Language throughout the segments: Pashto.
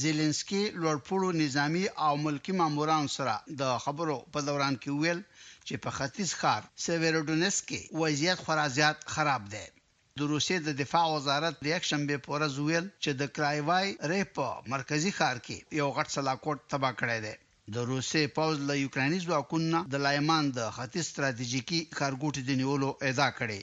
زیلینسکي لوړ پوړو نظامي او ملکي مامورانو سره د خبرو په دوران کې وویل چې په ختیځ ښار سیویرودونیسک کې وضعیت خورا زیات خراب دی. د روسیې د دفاع وزارت د یکشنبې په ورځ وویل چې د کرایوای ریه په مرکزي ښار کې یو غټ سلاکوټ تباه کړی دی. د روسیې پوځ له یوکرایني ځواکونو نه د لایمان د ختیځ ستراتیژیکي ښارګوټي د نیولو ادعا کړې.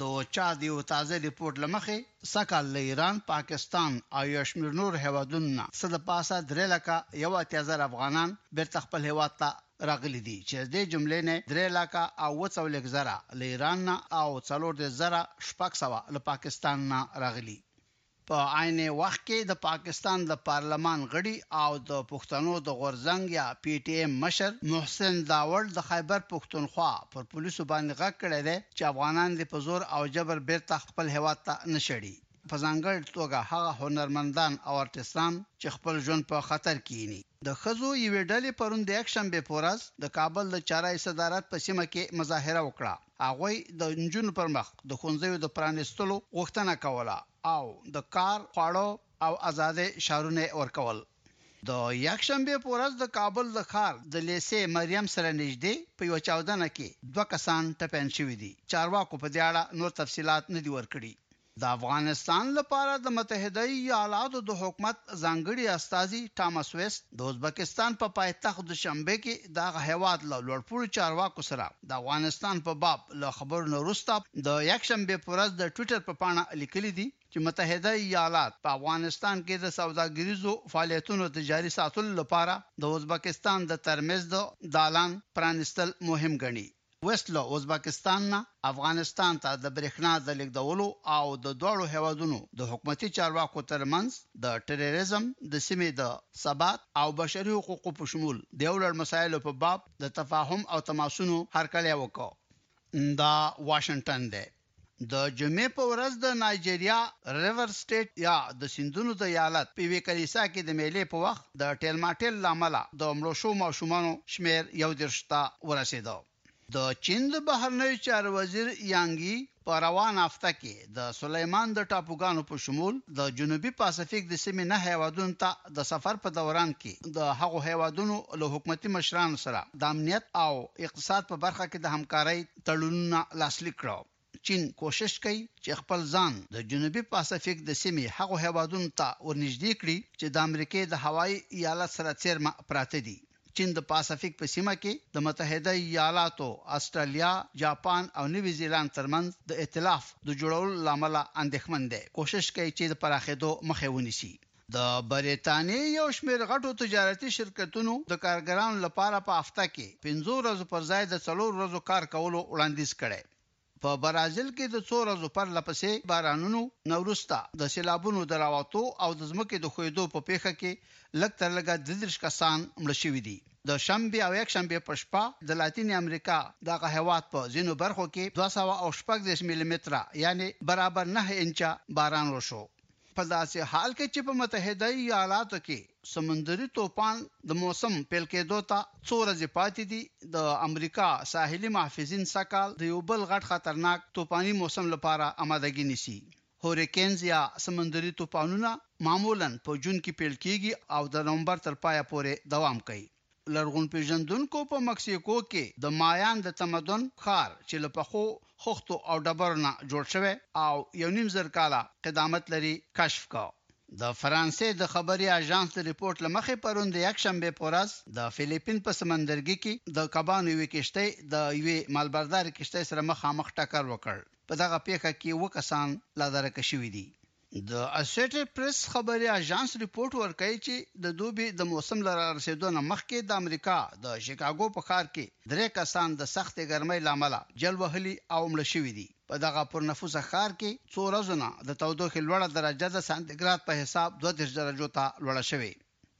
د چا د یو تازه رپوټ له مخې سږ کال له ایران، پاکستان او یو شمیر نورو هیوادونو نه څه د پاسه درې لکه یو اتیا زره افغانان بیرته خپل هیواد ته راغلي دي چې ددې جملې نه درې لکه او اووه څولېښت زره له ایران نه او څلور دېرش زره شپږ سوه له پاکستان نه راغلي په عین وخت کې د پاکستان د پارلمان غړي او د پښتنو د غورځنګ یا پي ټي ایم مشر محسن داوړ د خیبر پښتونخوا پر پولیسو باندې غږ کړی دی چې افغانان دې په زور او جبر بېرته خپل هېواد ته نه شړي، په ځانګړې توګه هغه هنرمندان او ارټسټان چې خپل ژوند په خطر کې ویني. د ښځو یوې ډلې پرون د یکشنبې په ورځ د کابل د چارای صدارت په سیمه کې مظاهره وکړه. هغوی د نجونو پر مخ د ښونځیو د پرانیستلو غوښتنه کوله او د کار، خواړو او ازادۍ شعارونه یې ورکول. د یکشنبې په ورځ د کابل د ښار د لیسې مریم سره نژدې په یوه چاودنه کې دوه کسان ټپیان شوي دي. چارواکو په دې اړه نور تفصیلات نه دي ورکړي. د افغانستان لپاره د متحده ایالاتو د حکومت ځانګړي استازي ټامس ویست د ازبکستان په پایتخت دوشنبه کې د هغه هېواد له لوړپوړو چارواکو سره د افغانستان په باب له خبرو نه وروسته د یکشنبې په ورځ د ټویټر په پاڼه لیکلي دي چې متحده ایالات په افغانستان کې د سوداګریزو فعالیتونو د جاري ساتلو لپاره د ازبکستان د ترمز د دالان پرانیستل مهم ګڼي. ویست له ازبکستان نه افغانستان ته د برېښنا د لېږدولو او د دواړو هېوادونو د حکومتي چارواکو تر منځ د ټرېرېزم، د سیمې د ثبات او بشري حقوقو په شمول د یو لړ مسایلو په باب د تفاهم او تماسونو هرکلی وکړ. دا واشنګټن دی. د جمعې په ورځ د نایجریا ریور سټیټ یا د سیندونو د ایالت په یوې کلیسا کې د میلې په وخت د ټیلماټیل له امله د مړو شوو ماشومانو شمیر یو دېرش ته ورسیده. د چین د بهرنیو چارو وزیر یانګ یي په روانه هفته کې د سلیمان د ټاپوګانو په شمول د جنوبي پاسفیک د سیمې نه هیوادونو ته د سفر په دوران کې د هغو هیوادونو له حکومتي مشرانو سره د امنیت او اقتصاد په برخه کې د همکارۍ تړونونه لاسلیک کړه. چین کوشش کوي چې خپل ځان د جنوبي پاسفیک د سیمې هغو هېوادونو ته ورنږدې کړي چې د امریکې د هوایي ایالت سره څېرمه پراته دي. چین د پاسفیک په سیمه کې د متحده ایالاتو، اسټرالیا، جاپان او نوي زیلاند ترمنځ د ایتلاف د جوړولو له امله اندېښمن دی، کوشش کوي چې د پراخېدو مخه ونیسي. د برېتانیې یو شمېر غټو تجارتي شرکتونو د کارګرانو لپاره په هفته کې پنځو ورځو پر ځای د څلور ورځو کار کولو وړاندیز کړی. په برازیل کې د څو ورځو پر له پسې بارانونو نه وروسته د سېلابونو د راوتو او د ځمکې د ښویېدو په پېښه کې لږ تر لږه درې دېرش کسان مړه شوي دي. د شنبې او یکشنبې په شپه د لاتینې امریکا دغه هېواد په ځینو برخو کې دوه سوه او شپږ دېرش ملي متره یعنې برابر نهه انچه باران وشو. په داسې حال کې چې په متحده ایالاتو کې سمندري توپان د موسم پیل کېدو ته څو ورځې پاتې دي، د امریکا ساحلي محافظین سږکال د یو بل غټ خطرناک توپاني موسم لپاره امادګي نیسي. هوریکینز یا سمندري توپانونه معمولاً په جون کې پیل کېږي او د نومبر تر پایه پورې دوام کوي. لرغونپېژندونکو په مکسیکو کې د مایان د تمدن ښار چې له پخو خښتو او ډبرو نه جوړ شوی او یو نیم زر کاله قدامت لري، کشف کړ. د فرانسې د خبري اژانس د رپوټ له مخې پرون د یکشنبې په ورځ د فلیپین په سمندرګي کې د کبانو یوې کښتۍ د یوې مالبردارې کښتۍ سره مخامخ ټکر وکړ. په دغه پېښه کې اووه کسان لادرکه شوي دي. د اسوشیټډ پریس خبري اژانس رپورټ ورکوي چې د دوبي د موسم له رارسېدو نه مخکې د امریکا د شیکاګو په ښار کې درې کسان د سختې ګرمۍ له امله جل وهلي او مړه شوي دي. په دغه پرنفوسه ښار کې څو ورځو نه د تودوخې لوړه درجه د سانتیګراد په حساب دوه دېرش درجو ته لوړه شوې.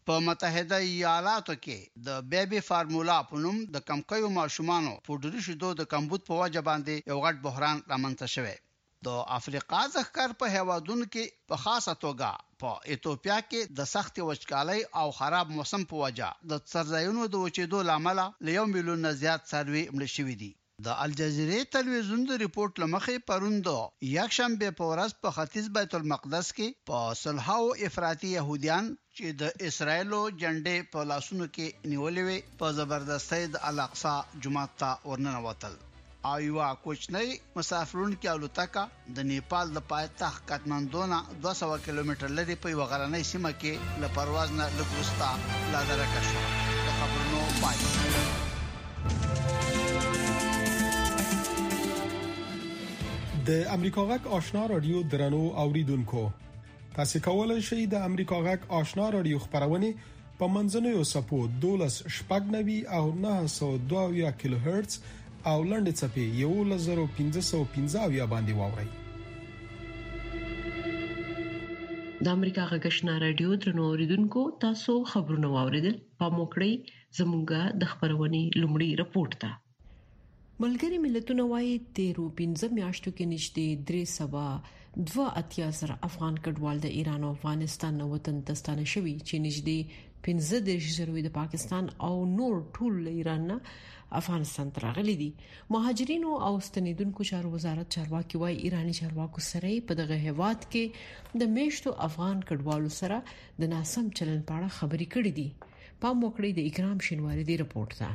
په متحده ایالاتو کې د بېبي فارمولا په نوم د کمکیو ماشومانو پوډري شیدو د کمبود په وجه باندې یو غټ بحران رامنځته شوی. د افریقا ځښکر په هېوادونو کې په خاصه توګه په ایتوپیا کې د سختې وچکالۍ او خراب موسم په وجه د څرځایونو د وچېدو له امله له یو میلیون نه زیات څاروي مړه شوي دي. د الجزیرې تلویزیون د رپوټ له مخې پرون د یکشنبې په ورځ په ختیځ بیت المقدس کې په سلهاوو افراطي یهودیان چې د اسرایلو جنډې په لاسونو کې نیولې وې په زبردستۍ د الاقصا جومات ته ورننوتل او یوه کوچنۍ مسافرونکې الوتکه د نیپال د پایتخت کاتماندو نه 200 کیلومتر لرې په یوه غرنۍ سیمه کې له پرواز نه لږ وروسته لادرکه شوه د خبرونو پای د امریکا غک آشنا رادیو درنو اوریدونکو تاسو کولای شئ د امریکا غږ آشنا رادیو خبرونه په منځنوي سپو 12 شپږنوي او 902 کیلو هرتز او لنډې چپې 11515 باندې واوري د امریکا غږشنا رادیو ترنو اوریدونکو تاسو خبرونه واوریدل په موکړی زمونږه د خبرونې لومړی رپورت ده ملګري ملتونه وايي تیرو پنځه میاشتو کې نږدې 382 زره افغان کډوال د ایران او افغانستان نه وطن ته ستانه شوي چې نږدې 15 زره د پاکستان او نور ټول له ایران نه افغانستان ته راغلي دي مهاجرینو او ستنیدونکو چارو وزارت چارواکي وايي ایراني چارواکو سره په دغه هیواد کې د میشتو افغان کډوالو سره د ناسم چلن په اړه خبرې کړې دي پام وکړئ د اکرام شینواری دی رپورت ده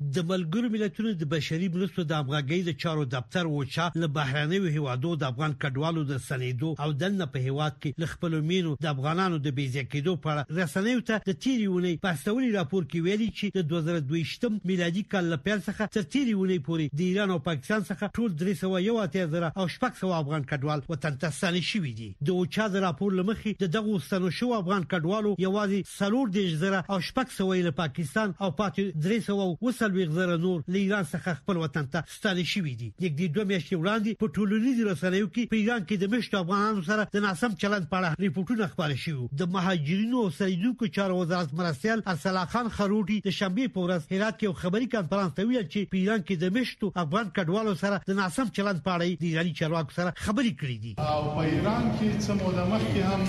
د ملګرو ملتونو د بشري مرستو د همغږۍ د چارو دفتر اوچا له بهرنیو هیوادو د افغان کډوالو د ستنېدو او دننه په هیواد کې له خپلو مینو د افغانانو د بېځای کېدو په اړه رسنیو ته د تېرې اونۍ په استولي راپور کې ویلي چې د دوه زره دوه میلادي کال له پیل څخه تر تېرې اونۍ پورې د ایران او پاکستان څخه ټول درې سوه یو اتیا زره او شپږ سوه افغان کډوال وطن ته ستانه شوي دي. د اوچا د راپور له مخې د دغو ستنو شوو افغان کډوالو یوازې څلور دېرش زره او شپږ سوه یې له پاکستان او پاتې درې سوه او اووه څلوېښت زره نور له ایران څخه خپل وطن ته ستانه شوي دي. نږدې دوه میاشتې وړاندې په ټولنیزو رسنیو کې په ایران کې د مېشتو افغانانو سره د ناسم چلند په اړه رپوټونه خپاره شوي وو. د مهاجرینو او ستنېدونکو چارو وزارت مرستیال ارسلا خان خروټي د شنبې په ورځ هرات کې یو خبري کانفرانس ته وویل چې په ایران کې د مېشتو افغان کډوالو سره د ناسم چلند په اړه یې د ایراني چارواکو سره خبرې کړې دي. او په ایران کې څه موده مخکې هم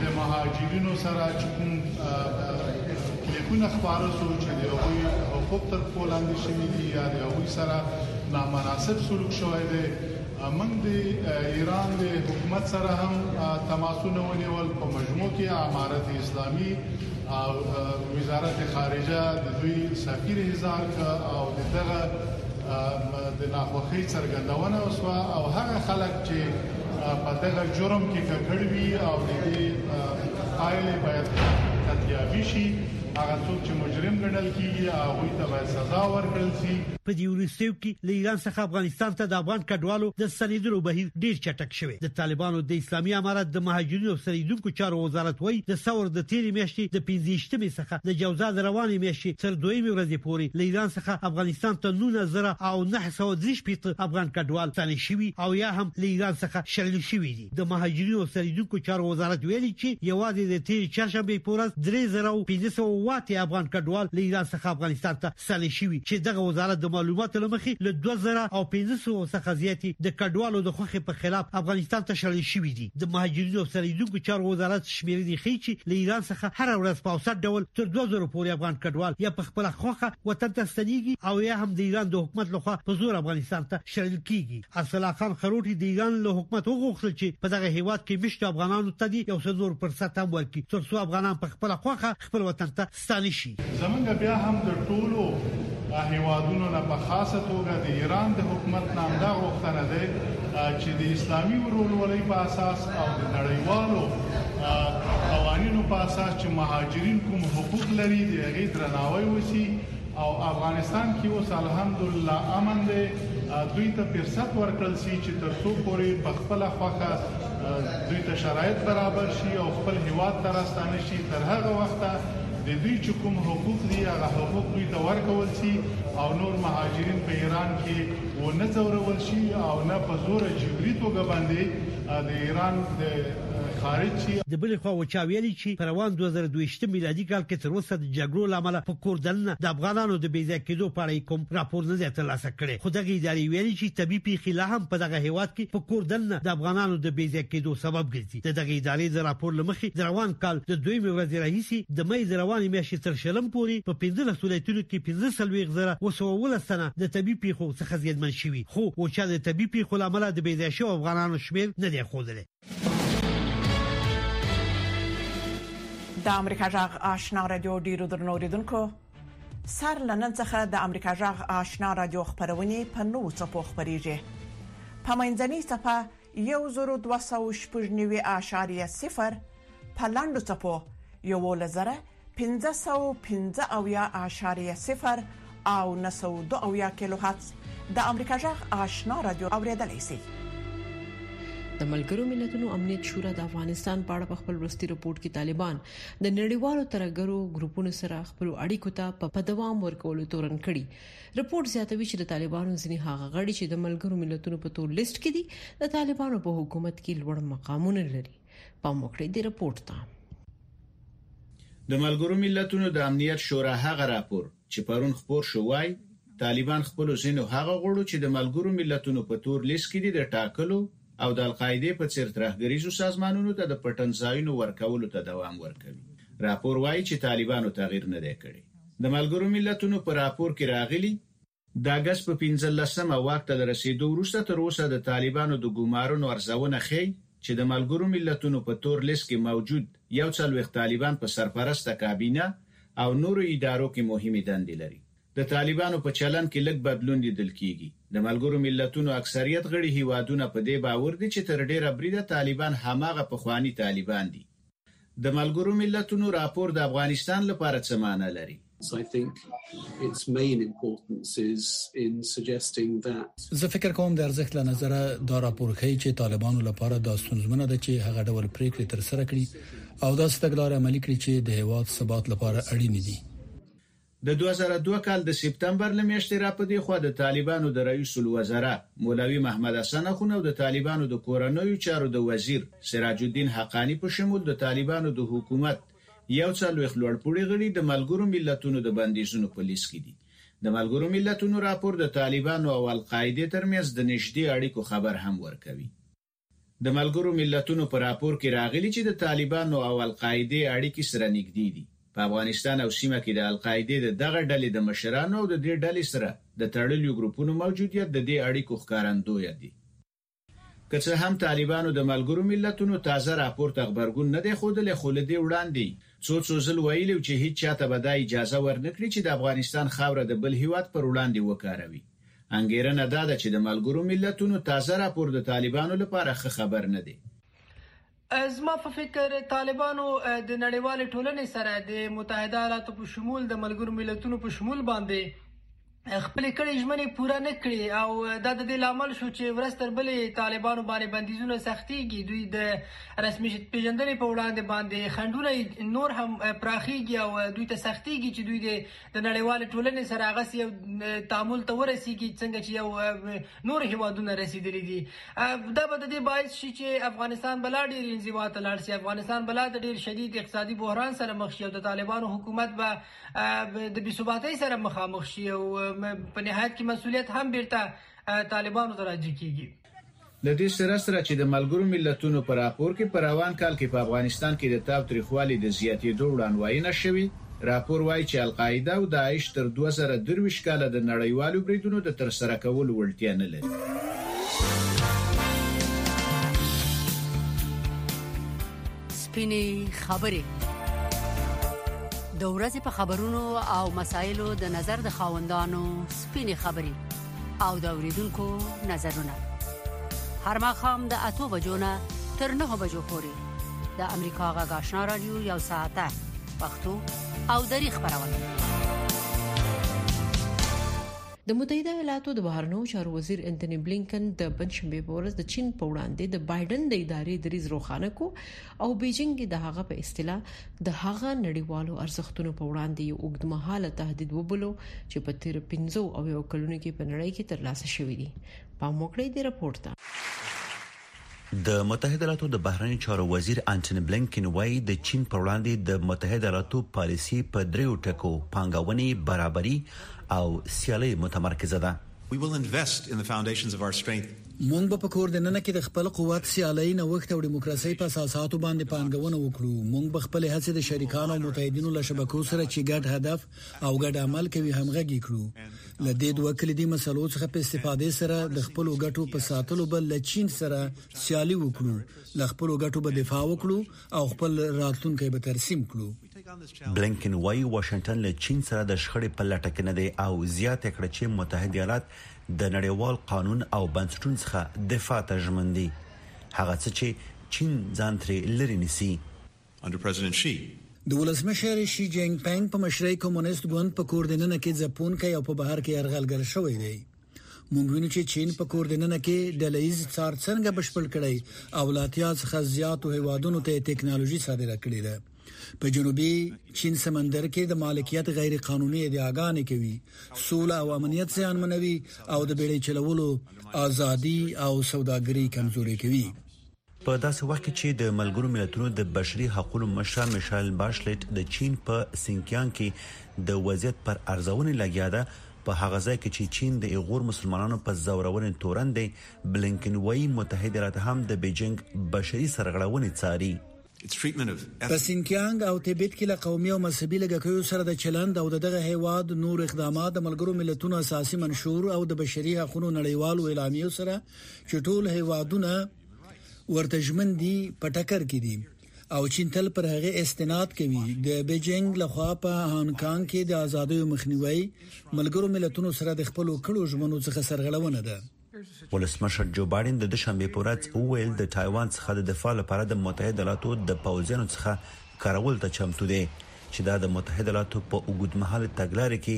د مهاجرینو سره چې کوم کلیپونه خپاره شو چې د هغوی حقوق تر پښو لاندې شوي دي یا د هغوی سره نامناسب سلوک شوی دی موږ د ایران د حکومت سره هم تماسونه ونیول په مجموع کې امارت اسلامي او وزارت خارجه د دوی سفیر هزار او دغه د ناخوښۍ څرګندونه وسوه او هغه خلک چې په دغه جرم کې ککړ وي او د دې پایلې باید کتیابي شي هغه څوک چې مجرم ګڼل کیږي هغه ته باید سزا ورکړل شي په دې وروستیو کې له ایران څخه افغانستان ته د افغان کډوالو د ستنېدلو بهیر ډیر چټک شوې. د طالبانو د اسلامي امارت د مهاجرینو او ستنېدونکو چارو وزارت وايي، د ثور د تېرې میاشتې د پنځه ویشت مې څخه د جوزا د روانې میاشتې تر دویمې ورځې پورې له ایران څخه افغانستان ته نونه زره او نهه سوه درې شپېته افغان کډوال ستانه شوي او یا هم له ایران څخه شړل شوي دي. د مهاجرینو او ستنېدونکو چارو وزارت ویلي، چې یوازې د تېرې چهارشنبې په ورځ درې زره او پنځه سوه او اته افغان کډوال له ایران څخه افغانستان ته سلې شوي چې دغه وزارت د معلوماتو له مخې له دوه زره او پنځه سوه څخه زیاتې د کډوالو د خوښې په خلاف افغانستان ته شړل شوي دي. د مهاجرینو او ستنېدونکو چارو وزارت شمېرنې ښيي چې له ایران څخه هره ورځ په اوسط ډول تر دوه زرو پورې افغان کډوال یا په خپله خوښه وطن ته ستنېږي او یا هم د ایران د حکومت له خوا په زور افغانستان ته شړل کېږي. ارسلا خان خروټي د ایران له حکومت وغوښتل چې په دغه هېواد کې مېشتو افغانانو ته دې یو څه نور فرصت هم ورکړي تر څو افغانان په خپله خوښه خپل وطن ته ستانه شي. زمونږ بیا هم د ټولو هیوادونو نه په خاصه توګه د ایران د حکومت نه همدا غوښتنه ده چې د اسلامي ورورولۍ په اساس او د نړیوالو قوانینو په اساس چې مهاجرین کوم حقوق لري د هغې درناوی وشي او افغانستان کې اوس الحمدلله امن دی دوی ته فرصت ورکړل شي چې تر څو پورې په خپله خوښه دوی ته شرایط برابر شي او خپل هیواد ته راستانه شي تر هغه وخته د دوی چې کوم حقوق دي هغه حقوق دوی ته ورکول شي او نور مهاجرین په ایران کې و نه ځورول شي او نه په زوره جبري توګه باندې د ایران د خارج شي. د بلې خوا اوچا ویلي چې په روان دوه زره دویشت میلادي کال کې تر اوسه د جګړو له امله په کور دننه د افغانانو د بې ځای کیدو په اړه یې کوم راپور نه دی ترلاسه کړی. خو دغې ادارې ویلي چې طبي پیښې لا هم په دغه هیواد کې په کور دننه د افغانانو د بې ځای کېدو سبب ګرځي د دغې ادارې د راپور له مخې د روان کال د دویمې ورځې راهیسې د مې د روانې میاشتې تر شلم پورې په پنځلس ولایتونو کې پنځه څلوېښت زره اوه سوه اوولس تنه د طبي پیښو څخه زیانمن شوي خو اوچا د طبي پیښو له امله د بې ځای شوو افغانانو شمېر نه دی ښودلی د امریکا جغ آشنا رادیو ډیرو درنو اوریدونکو سر لنن څخه د امریکا جغ آشنا رادیو خبرونه په نو څپو خبريږي په منځني صفه 1290.0 په لاندو څپو 11000 پنځه سوه او پنځه اویا اعشاریه صفر او نهه سوه او دوه اویا کیلو هرتز د امریکا جغ آشنا رادیو اوریدلای شئ. د ملګرو ملتونو امنیت شورا د افغانستان په اړه په خپل وروستي رپورت کې طالبان د نړیوالو ترګرو ګروپونو سره خپل اړیکو ته په دوام ورکولو تورن کړي رپورت زیاتوي چې د طالبانو ځینې هغه غړي چې د ملګرو ملتونو په تور لیست کې دي د طالبانو په حکومت کې لوړ مقامونه لري پام وکړئ د رپورت ته د ملګرو ملتونو د امنیت شورا هغه راپور چې پرون خپور شو وای طالبان خپل ځینو هغه غړو چې د ملګرو ملتونو په تور لیست کې دي د ټاکلو او د القاعده په څیر ترهګریزو سازمانونو ته د پټن ځایونو ورکولو ته دوام ورکوي راپور وایي چې طالبانو تغییر نه دی کړی د ملګرو ملتونو په راپور کې راغلي د اګست په پنځلس مه واک ته له رسېدو وروسته تر اوسه د طالبانو د ګومارنو ارزونه ښيي چې د ملګروملتونو په تور لېست کې موجود یو څلوېښت طالبان په سرپرسته کابینه او نورو ادارو کې مهمې دندې لري. د طالبانو په چلند کې لږ بدلون لیدل کېږي. د ملګرو ملتونو اکثریت غړي هېوادونه په دې باور دي چې تر ډېره بریده طالبان هماغه پخواني طالبان دي. د ملګرو ملتونو راپور د افغانستان لپاره څه معنی لري؟ زه فکر کوم د ارزښت له نظره دا راپور ښيي چې طالبانو لپاره دا ستونزمنه ده چې هغه ډول پریکړې ترسره کړي او داسې تګلارې عملي کړي چې د هیواد ثبات لپاره اړینې دي. د دوه زره دوه کال د سپتمبر له میاشتې را په دې خوا د طالبانو د رئیس الوزرا مولوي محمد حسن اخون او د طالبانو د کورنیو چارو د وزیر سراج الدین حقاني په شمول د طالبانو د حکومت یو څلوېښت لوړپوړي غړي د ملګرو ملتونو د بندیزونو په لیست کې دي. د ملګرو ملتونو راپور د طالبانو او القاعدې ترمنځ د نژدې اړیکو خبر هم ورکوي. د ملګرو ملتونو په راپور کې راغلي چې د طالبانو او القاعدې اړیکې سره نږدې دي. په افغانستان او سیمه کې د القاعدې د دغه ډلې د مشرانو او د دې ډلې سره د تړلیو ګروپونو موجودیت د دې اړیکو ښکارندوی دي. که څه هم طالبانو د ملګرو ملتونو تازه راپور ته غبرګون نه دی ښودلی، خو له دې وړاندې یې څو څو ځل ویلي و چې هیچا ته به دا اجازه ورنکړي چې د افغانستان خاوره د بل هیواد پر وړاندې وکاروي. انګېرنه دا ده چې د ملګرو ملتونو تازه راپور د طالبانو لپاره ښه خبر نه دی. زما په فکر طالبانو د نړیوالې ټولنې سره د متحده ایالاتو په شمول د ملګرو ملتونو په شمول باندې خپلې کړې ژمنې پوره نه کړې او دا د دې لامل شو چې ورځ تر بلې طالبانو باندې بندیزونه سختېږي، دوی د رسمیت پېژندنې په وړاندې باندې خنډونه یې نور هم پراخېږي او دوی ته سختېږي چې دوی د د نړیوالې ټولنې سره هغسې یو تعامل ته ورسیږي څنګه چې یو نور هیوادونه رسیدلي دي دا به د دې باعث شي چې افغانستان بلا ډیر انزوا ته لاړ شي افغانستان بلا د ډیر شدید اقتصادي بحران سره مخ شي او د طالبانو حکومت به د بې ثباتۍ سره مخامخ شي او په نهایت کې مسولیت هم بیرته طالبانو ته راجع کیږي له دې سره سره چې د ملګرو ملتونو په راپور کې په روان کال کې په افغانستان کې د تاوتریخوالي د زیاتېدو وړاندوینه شوې، راپور وايي چې القاعده او داعش تر دوه زره درویشت کال د نړیوالو بریدونو د ترسره کولو وړتیا نه لري. سپینې خبرې د ورځې په خبرونو او مسایلو د نظر د خاوندانو سپینې خبرې. او د اوریدونکو نظرونه هر مخام د اتو بجو نه تر نه بجو پورې د امریکا غاښنا رادیو یو ساعته پښتو او دری خبرونه د متحده ایالاتو د بهرنیو چارو وزیر انټونی بلینکن د پنځشنبه په ورځ د چین په وړاندې د بایدن د ادارې دریز روښانه کو او بیجینګ یې د هغه په اصطلاح د هغه نړیوالو ارزښتونو په وړاندې یو اوږدمهاله تهدید وبلو چې په تیر پنځو او یو کلونو کې په نړۍ کې ترلاسه شوی دی پام وکړئ د راپور ته د متحده ایالاتو د بهرنیو چارو وزیر انټونی بلینکن وایي د چین پر وړاندې د متحده ایالاتو پالیسی په دریو ټکو پانګونې برابري او سیالي متمرکزه ده We will invest in the foundations of our strength موږ به په کور دننه کې د خپل قوت، سیالۍ، نوښت او ډیموکراسۍ په اساساتو باندې پانګونه وکړو. موږ به خپلې هڅې د شریکانو او متحدینو له شبکو سره چې ګډ هدف او ګډ عمل کوي همغږې کړو. له دې دوه کلیدي مسئلو څخه په استفادې سره د خپلو ګټو په ساتلو به له چین سره سیالي وکړو، له خپلو ګټو به دفاع وکړو او خپل راتلونکی به ترسیم کړو. بلینکن وايي واشنګټن له چین سره د شخړې په لټه کې نه دی او زیاته کړه چې متحد ایالات د نړیوال قانون او بنسټونو څخه دفاع ته ژمن دي، هغه څه چې چین ځان ترې لرې نیسي. د ولسمشر شي جینګ پینګ په مشرۍ کمونیست ګوند په کور دننه کې ځپونکی او په بهر کې یرغلګر شوی دی. موږ وینو چې چین په کور دننه کې ډله ییز څار څنګه بشپړ کړی او له اتیا څخه زیاتو هیوادونو ته یې تکنالوژي صادره کړې ده. په جنوبي چین سمندر کې د مالکیت غیر قانوني ادعاګانې کوي سوله او امنیت زیانمنوي او د بیړۍ چلولو ازادي او سوداګري کمزوري کوي په داسې وخت کې چې د ملګرو ملتونو د بشري حقوقو مشره میشل باشلیټ د چین په سینکیانګ کې د وضعیت پر ارزونې لګیا ده په هغه ځای کې چې چین د ایغور مسلمانانو په ځورونې تورن دی بلینکن وایي متحد ایالات هم د بیجینګ بشري سرغړونې څاري په سینکیانګ او تبت کې له قومي او مذهبي لږکیو سره د چلند او د دغه هیواد نور اقدامات د ملګرو ملتونو اساسي منشور او د بشري حقوقو نړیوالو اعلامیو سره چې ټول هیوادونه ورته ژمن دي په ټکر کې دي او چین تل پر هغه استناد کوي د بیجینګ لخوا په هانګ کانګ کې د ازادیو مخنیوي ملګرو ملتونو سره د خپلو کړو ژمنو څخه سرغړونه ده ولسمشر جو بايډن د دوشنبې په ورځ وويل د تايوان څخه د دفاع لپاره د متحده ايالاتو د پوځيانو څخه کارولو ته چمتو دی چې دا د متحده ايالاتو په اوږدمهالې تګلارې کې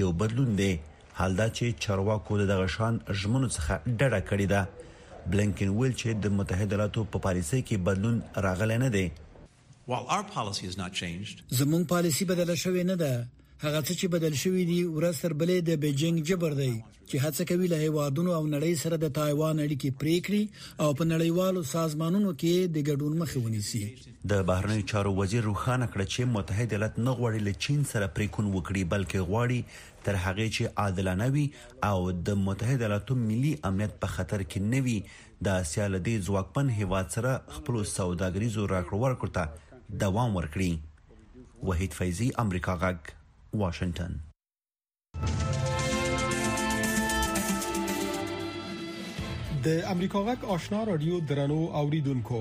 يو بدلون دی حال دا چې چارواکو د دغه شان ژمنو څخه ډډه کړې ده. بلنکن وويل چې د متحده ايالاتو په پاليسۍ کې بدلون راغلی نه دی. زموږ پالیسي بدله شوې نه ده. هغه څه چې بدل شوي دي، ورځ تر بلې د بیجینګ جبر دی چې هڅه کوي له هېوادونو او نړۍ سره د تایوان اړیکې پرې کړي او په نړیوالو سازمانونو کې یې د ګډون مخه ونیسي. د بهرنیو چارو وزیر روښانه کړه چې متحد ایالات نه غواړي له چین سره پرېکون وکړي، بلکې غواړي تر هغې چې عادلانه وي او د متحد ایالاتو ملي امنیت په خطر کې نه وي، د اسیا له دې ځواکمن هېواد سره خپلو سوداګریزو راکړو ورکړو ته دوام ورکړي. وحید فیضي، امریکا غږ، واشنګټن. د امریکا غږ آشنا راډیو درنو اوریدونکو!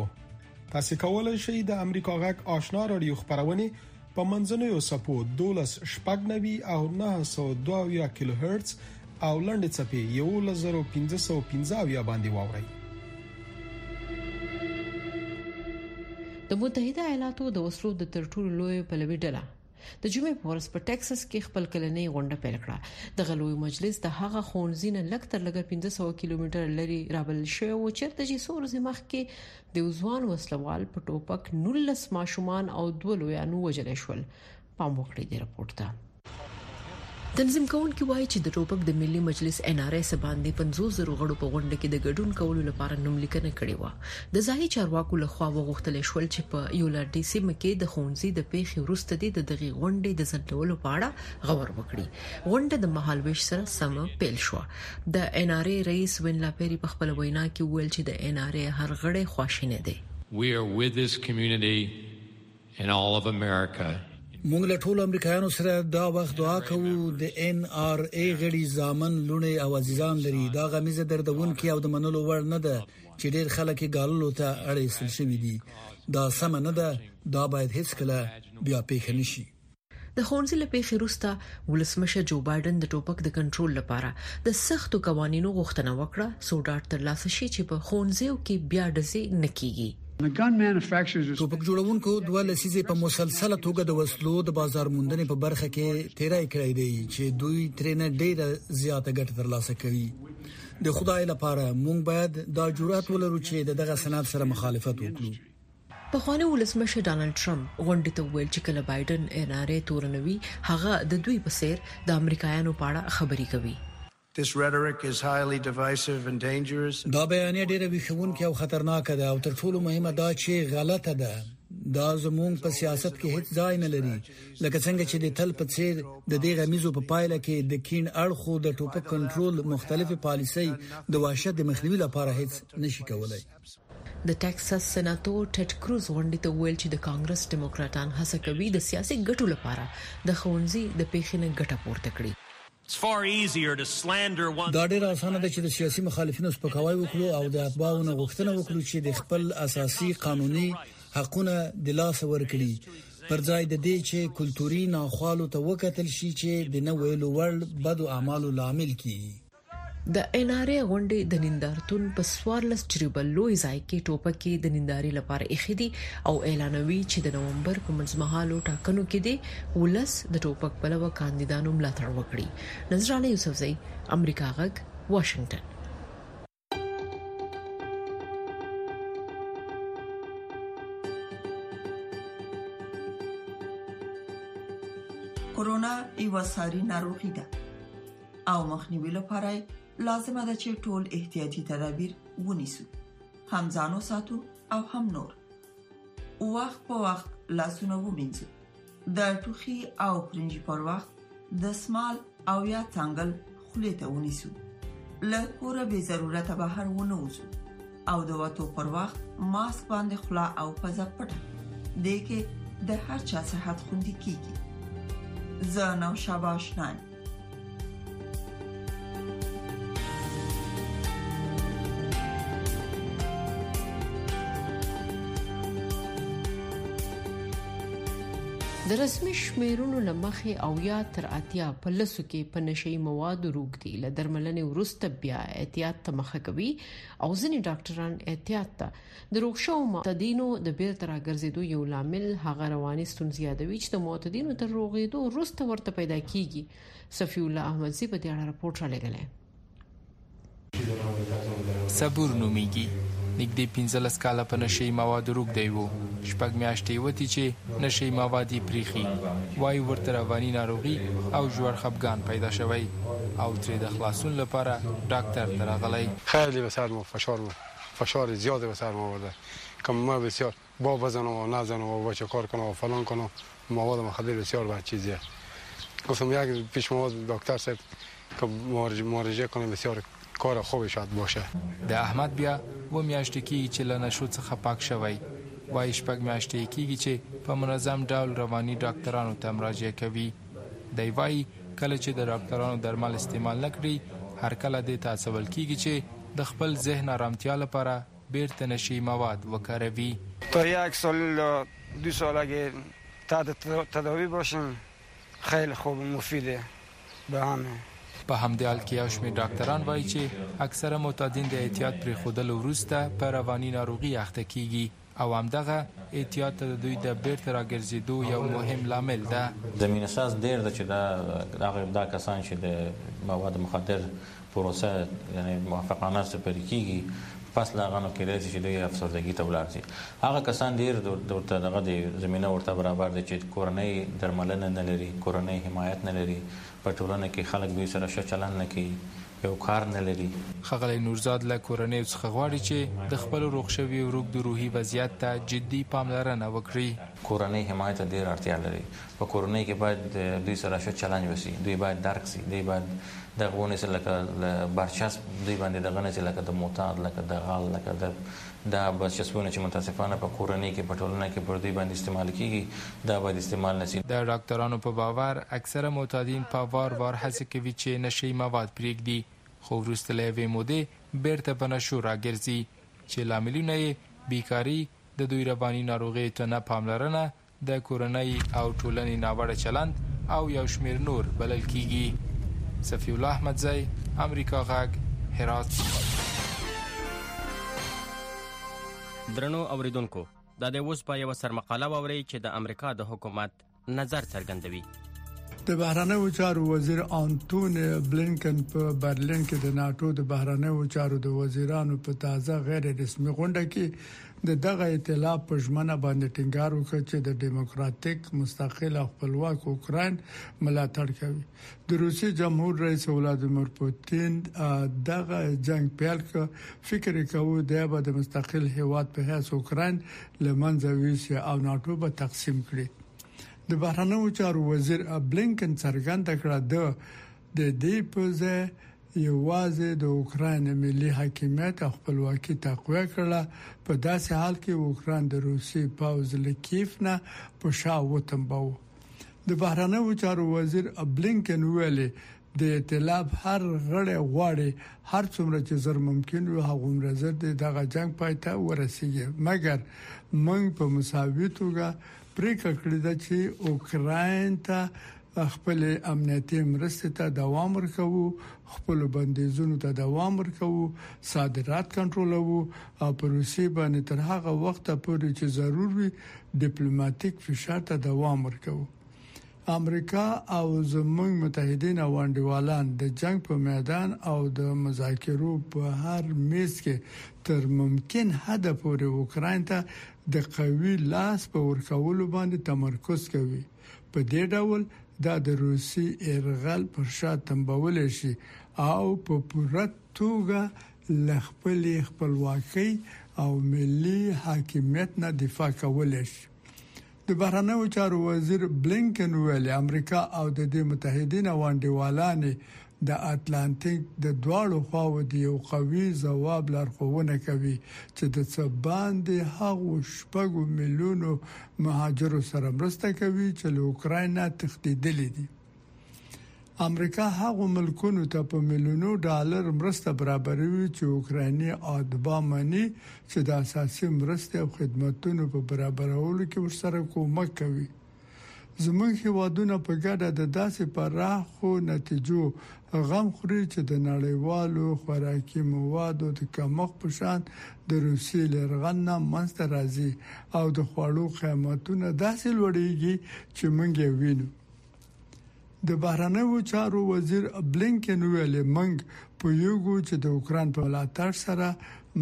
تاسو کولای شئ د امریکا غږ آشنا رادیو خبرونه په منځنوي سپو 12 شپږنوي او 902 کیلو هرتز او لنډې چپې 11515 باندې واوري د متحده ایالاتو د وسلو د ترټولو لوی پلوي ډله د جمعې په ورځ په ټکساس کې خپل کلنۍ غونډه پیل کړه د غلوی مجلس د هغه خونځي نه لږ تر لږه 1500 کیلومتر لري رابل شوی و چې د جسور زمخ کې د ځوان وسلوال په ټوپک 19 ماشومان او دوه لویانو وجل شول پام وکړئ د رپورت ته تنظیم کوونکي وايي چې د ټوپک د ملي مجلس، اېن ار اې، څه باندې پنځوس زرو غړو په غونډه کې د ګډون کولو لپاره نوم لیکنه کړې وه. د ځايي چارواکو له خوا وغوښتل شول چې په یولاردي سیمه کې د ښوونځي د پېښې وروسته دې د دغې غونډې د ځنډولو په اړه غور وکړي. غونډه د مهال وېش سره سمه پېل شوه. د اېن ار اې رئیس وین لاپېري په خپله وینا کې وویل چې د اېن ار اې هر غړی خواشینی دی. موږ له ټولو امریکایانو سره دا وخت دعا کوو د ان ار ای غړي زامن لوني او عزیزان لري دا غمیزه دردونکي او د منلو وړ نه ده چې ډیر خلک یې ګاللو ته اړ ایستل شوي دي دا سمه نه ده دا باید هیڅکله بیا پیښه نشي د ښوونځي له پېښې وروسته ولسمشر جو بایډن د ټوپک د کنټرول لپاره د سختو قوانینو غوښتنه وکړه، څو ډاډ ترلاسه شي چې په ښوونځیو کې بیا ډزې نه کېږي. ټوپک جوړونکو دوه لسیزې په مسلسله توګه د وسلو د بازار موندنې په برخه کې تیری کړی دی چې دوی ترینه ډیره زیاته ګټه ترلاسه کوي. د خدای لپاره، موږ باید دا جرات ولرو چې د دغه صنعت سره مخالفت وکړو. پخواني ولسمشر ډانلډ ټرمپ غونډې ته وویل چې کله بایډن اېن ار ای تورنوي هغه د دوی په څېر د امریکایانو په اړه خبرې کوي. دا بیانیه ډېره ویښوونکې او خطرناکه ده او تر ټولو مهمه دا چې غلطه ده. دا زموږ په سیاست کې هیڅ ځای نه لري. لکه څنګه چې د تل په څېر د دې غمیزو په پایله کې د کیڼ اړخو د ټوپک کنټرول مختلفې پالیسۍ د وحشت د مخنیوي لپاره هیڅ نشي کولای. د ټکساس سناتور ټیډ کروز غونډې ته وویل چې د کانګرس ډیموکراټان هڅه کوي د سیاسي ګټو لپاره د ښوونځي د پیښې نه ګټه پورته کړي. دا ډېره اسانه ده چې د سیاسي مخالفینو سپکاوی وکړو او د اتباعو نه غوښتنه وکړو چې د خپل اساسي قانوني حقونه د لاسه ورکړي پر ځای د دې چې کلتوري ناخوالو ته وکتل شي چې د نه ویلو وړ بدو اعمالو لامل کیږي. د اېن ار ای غونډې د نندارتون په څوارلس جریبه لوی ځای کې ټوپکې د نندارې لپاره ایښې دي او اعلانوي چې د نومبر په منځمهالو ټاکنو کې دې ولس د ټوپک پلوه کاندیدانو ملاتړ وکړي. نذرانه یوسفزۍ، امریکا غږ، واشنګټن. کورونا یوه ساري ناروغي ده. او مخنیوي لپاره لازمه ده چې ټول احتیاطي تدابیر ونیسو هم ځانو ساتو او هم نور وخت په وخت لاسونه ومینځو د ټوخي او پرنجي پر وخت د سمال او یا څنګل خولې ته ونیسو له کوره به ضرورت بهر ونه وځو او د وټو پر وخت ماسک باندې خلا او پزه پټ دي کې د هر چا صحت خوندي کیږي زه نو شاباش نه د رسمي شمیرونو لمخې او یا تر اتیا په لسو کې په نشي موادو روغتي له درملنې وروسته بیا احتیاط ته مخه کوي او ځینې ډاکټران احتیاط ته د روغ شوو معتدینو د بیرته راګرځېدو یو لامل هغه رواني ستونزې یادوي چې د معتدینو تر روغېدو وروسته ورته پیدا کیږي صفی الله احمدزی په دې اړه راپورټ را لګلې صبور نوميږي نږدې 15 کاله په نشي مواد روږدی وو شپږ میاشتې وتی چې نشه یي مواد یې پریښي، وايي ورته رواني ناروغي او ژور خپګان پیدا شوی او ترې د خلاصون لپاره ډاکتر ته راغلی. خیلی به سر ما فشار ما فشار زیاد به سر ما آورده که مه بسیار با بزنو و نزنو و با چه کار کنو و فلان کنو مواد مخدر بسیار بد چیزیه گفتم یک پیش مواد دکتر صاحب که مارجه مارجه کنه بسیار کار خوب شاد باشه. د احمد بیا اوه میاشتې کیږي چې له نشو څخه پاک شوی. وايي شپږ میاشتې یې کیږي چې په منظم ډول رواني ډاکترانو ته مراجعه کوي. دی وايي کله چې د ډاکترانو درمل استعمال نه کړي هرکله دې ته هڅول کیږي چې د خپل ذهن ارامتیا لپاره بیرته نشه یي مواد وکاروي. تا یک سال الا دو ساله که تحت تداوی باشین خیلی خوب مفید برنامه. په همدې حال کې یو شمېر ډاکتران وايي چې اکثره معتادین د اعتیاد پرېښودلو وروسته په رواني ناروغي اخته کېږي او همدغه اعتیاد ته د دوی د بېرته راګرځېدو یو مهم لامل ده. زمینه ساز ډېر ده چې دا هغه دا کسان چې د مواد مخدر پروسه یعنی موافقانه څه پرې کیږي پس له هغه نو کېدای شي چې دوی افسردګي ته ولاړ شي هغه کسان ډېر ورته دغه دی زمینه ورته برابر دی چې کورنۍ درملنه نه لري کورنۍ حمایت نه لري په ټولنه کې خلک دوی سره ښه چلند نه کوي یو کار نه لري ښاغلی نورزاد له کورنیو څخه غواړي چې د خپلو روغ شویو روږدو روحي وضعیت ته جدي پاملرنه وکړي کورنۍ حمایت ته ډېره اړتیا لري په کورنۍ کې باید دوی سره ښه چلند وسی دوی باید درک سی دوی باید د غوونه سره لکه برچسپ دوی باندې د غنه سره لکه د موتاد لکه د غال لکه د د برچسپونه چې متاسفانه په کورنۍ کې په ټولنه کې پر دوی باندې استعمال کیږي دا باید استعمال نسی د ډاکټرانو په باور اکثره معتادین په وار وار هڅه کوي چې نشه یي مواد پرېږدي خو وروسته له یوې مودې بېرته په نشو راګرځي چې لاملونه یې بیکاري د دوی رواني ناروغیو ته نه پاملرنه د کورنۍ او ټولنې ناوړه چلند او یو شمېر نور بلل کېږي. صفي الله احمدزی، امریکا غږ، هرات. درنو اوریدونکو دا دی اوس به یو سرمقاله واورئ چې د امریکا د حکومت نظر څرګندوي د بهرنیو چارو وزیر انټونی بلینکن په برلین کې د ناتو د بهرنیو چارو د وزیرانو په تازه غیر رسمي غونډه کې د دغه ايتلاف په ژمنه باندې ټينګار وکړ چې د ديموکراتيک، مستقل او خپلواک اوکراين ملاتړ کوي. د روسيې جمهور رئيس ولاديمير پوتين دغه جنګ پيل کړ، فکر يې کاوه دی به د مستقل هېواد په حيث اوکراين له منځه ويوسي او ناټو به تقسيم کړي. د بهرنيو چارو وزير بلينکن څرګنده کړه، ده د دې په ځای یوازې د اوکراین ملي حاکمیت او خپلواکي تقویه کړله، په داسې حال کې اوکراین د روسیې پوځ له کیف نه په شا وتمباوه. د بهرنیو چارو وزیر بلینکن وویل، د ایتلاف هر غړی غواړي هر څومره چې زر ممکن وي هغومره زر دې دغه جنګ پای ته ورسیږي، مګر موږ په مساوي توګه پریکړه کړې ده چې اوکراین ته خپلې امنیتي مرستې ته دوام ورکوو، خپلو بندیزونو ته دوام ورکوو، صادرات کنټرولوو او پر روسیې باندې تر هغه وخته پورې چې ضرور وي ډیپلوماتیک فشار ته دوام ورکوو. امریکا او زموږ متحدین او انډیوالان د جنګ په میدان او د مذاکرو په هر میز کې تر ممکن حده پورې اوکراین ته د قوي لاس په ورکولو باندې تمرکز کوي، په دې ډول دا د روسي یرغل پر شا تمبولی شي او په پوره توګه له خپلې خپلواکۍ او ملي حاکمیت نه دفاع کولی شي. د بهرنیو چارو وزیر بلینکن وویل، امریکا او د دې متحدین او انډیوالان یې د اتلانتیک د دواړو خواوو د یو قوي ځواب لارښوونه کوي چې د څه باندې هغو شپږو میلیونو مهاجرو سره مرسته کوي چې له اوکراین نه تښتیدلي دي. امریکا هغو ملکونو ته په میلیونو ډالر مرسته برابروي چې اوکرایني ادبا مني چې د اساسي مرستې او خدمتونو په برابرولو کې ورسره کومک کوي. زموږ هیوادونه په ګډه د داسې پراخو نتیجو غم خوري چې د نړیوالو خوراکي موادو د کمښت په شان د روسیې له یرغل نه منځته راځي او د خوړو قیمتونه داسې لوړېږي چې موږ یې وینو. د بهرنیو چارو وزیر بلینکن وویل، موږ پوهیږو چې د اوکراین په ملاتړ سره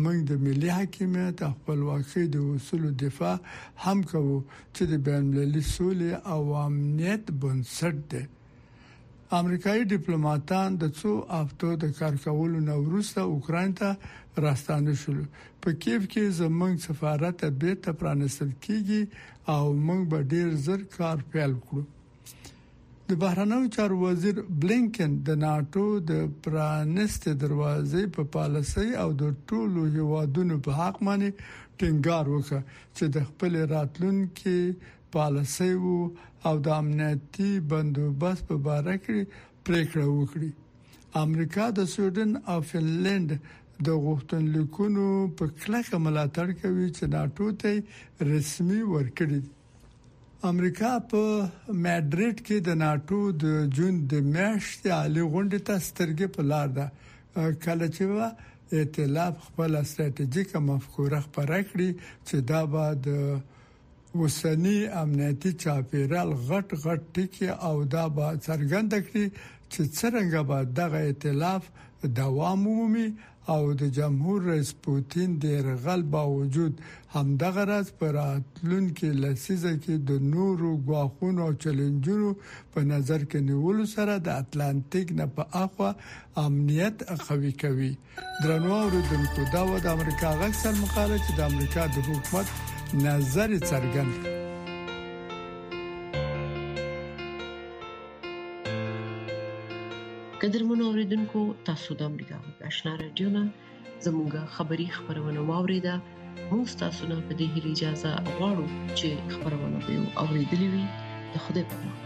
موږ د ملي حاکمیت او خپلواکۍ د اصولو دفاع هم کوو چې د بین المللي سولې او امنیت بنسټ دی. امریکایي ډیپلوماتان د څو هفتو د کار کولو نه وروسته اوکراین ته راستانه شول، په کیف کې زموږ سفارت بیرته پرانیستل کیږي او موږ به ډیر زر کار پیل کړو. د بهرنیو چارو وزیر بلینکن د ناټو د پرانیستې دروازې په پالیسۍ او د ټولو هیوادونو په حق باندې ټینګار وکړ چې د خپلې راتلونکې پالیسیو او د امنیتي بندوبست په باره کې پریکړه وکړي. امریکا د سویډن او فنلنډ د غوښتنلیکونو په کلکه ملاتړ کوي چې ناټو ته رسمي ورکړي. امریکا په ماډریډ کې د ناټو د جون د میاشتې عالي غونډې ته سترګې په لار ده، کله چې به ایتلاف خپله ستراتیژیکه مفکوره خپره کړي چې دا به د اوسنی امنیتی چاپیریال غټ غټ ټکی او دا به څرګنده کړي چې څرنګه به دغه ایتلاف دوام ومومي او د جمهور رئیس پوتین د یرغل باوجود همدغه راز په راتلونکي لسیزه کې د نورو ګواښونو او چلنجونو په نظر کې نیولو سره د اتلانتیک نه په اخوا امنیت قوي کوي. درنو اوریدونکو دا و د امریکا غږ سر مقاله چې د امریکا د حکومت نظر څرګند کړ قدرمن اوریدونکو تاسو د امریکا غږ آشنا رادیو نه زموږه خبری خبرونه واوریده موږ تاسو نه په دې هیله اجازه غواړو چې خبرونه به او ریډلی وي د خوده په امان